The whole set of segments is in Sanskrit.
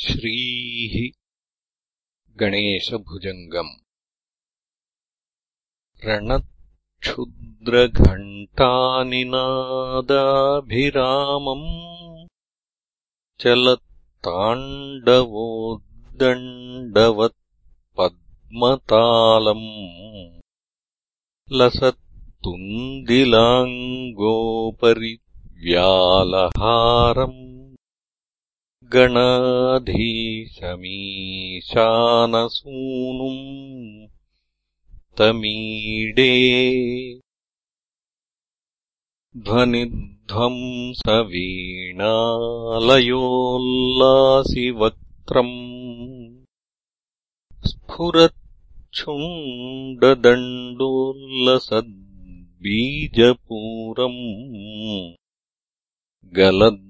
श्रीः गणेशभुजङ्गम्। रणक्षुद्रघण्टानिनादाभिरामम् चलत्ताण्डवोद्दण्डवत्पद्मतालम्। लसत्तुन्दिलाङ्गोपरि व्यालहारम् गणाधीशमीशानसूनुम् तमीडे ध्वनिध्वंसवीणालयोल्लासिवक्त्रम् स्फुरच्छुण्डदण्डोल्लसद्बीजपूरम् गलद्दर्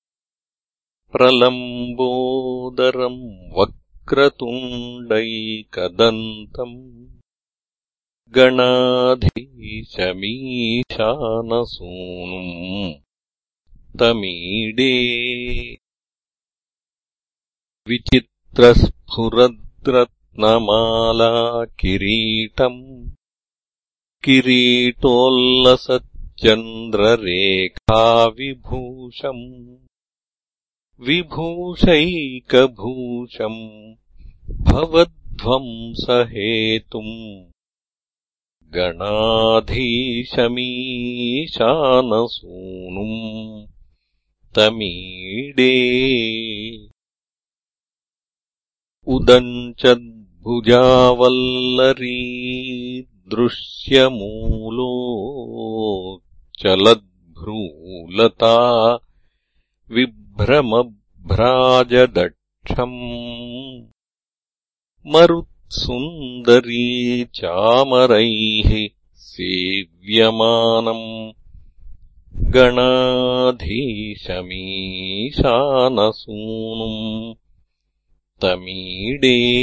प्रलम्बोदरम् वक्रतुण्डैकदन्तम् गणाधीशमीशानसूनुम् तमीडे विचित्रस्फुरद्रत्नमाला किरीटम् किरीटोल्लसच्चन्द्ररेखाविभूषम् विभूषैकभूषम् भवध्वंसहेतुम् गणाधीशमीशानसूनुम् तमीडे उदञ्चद्भुजावल्लरी दृश्यमूलो चलद्भ्रूलता भ्रमभ्राजदक्षम्। मरुत्सुन्दरी चामरैः सेव्यमानम्। गणाधीशमीशानसूनुम्। तमीडे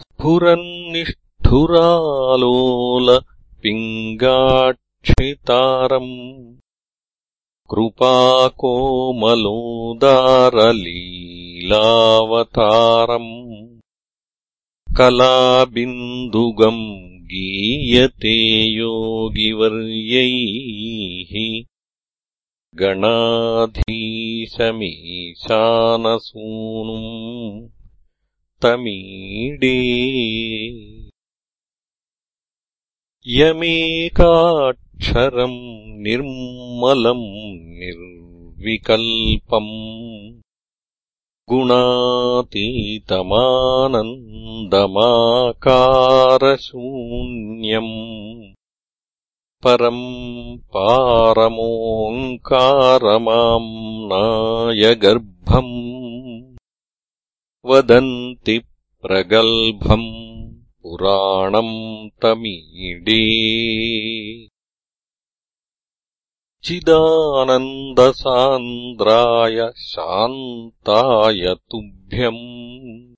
स्फुरन्निष्ठुरालोलपिङ्गाक्षितारम् कृपाकोमलोदारलीलावतारम् कलाबिन्दुगम् गीयते योगिवर्यैः गणाधीशमीशानसूनुम् तमीडे यमेकाक्षरम् निर्मलम् निर्विकल्पम् गुणातीतमानन्दमाकारशून्यम् परम् पारमोङ्कारमाम् नायगर्भम् वदन्ति प्रगल्भम् पुराणम् तमीडे चिदानन्दसान्द्राय शान्ताय तुभ्यम्।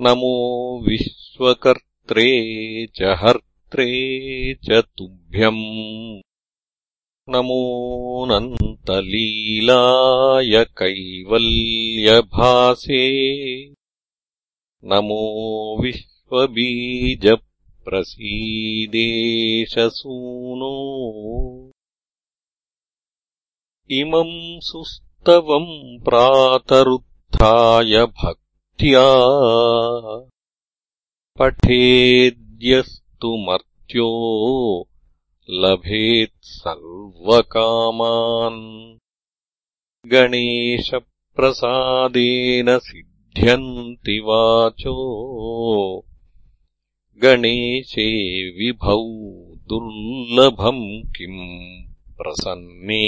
नमो विश्वकर्त्रे च हर्त्रे च तुभ्यम्। नमोऽनन्तलीलाय कैवल्यभासे। नमो विश्वबीजप्रसीदेशसूनो इमम् सुस्तवम् प्रातरुत्थाय भक्त्या। पठेद्यस्तु मर्त्यो लभेत्सर्वकामान् गणेशप्रसादेन सिद्ध्यन्ति वाचो। गणेशे विभौ दुर्लभम् किम् प्रसन्ने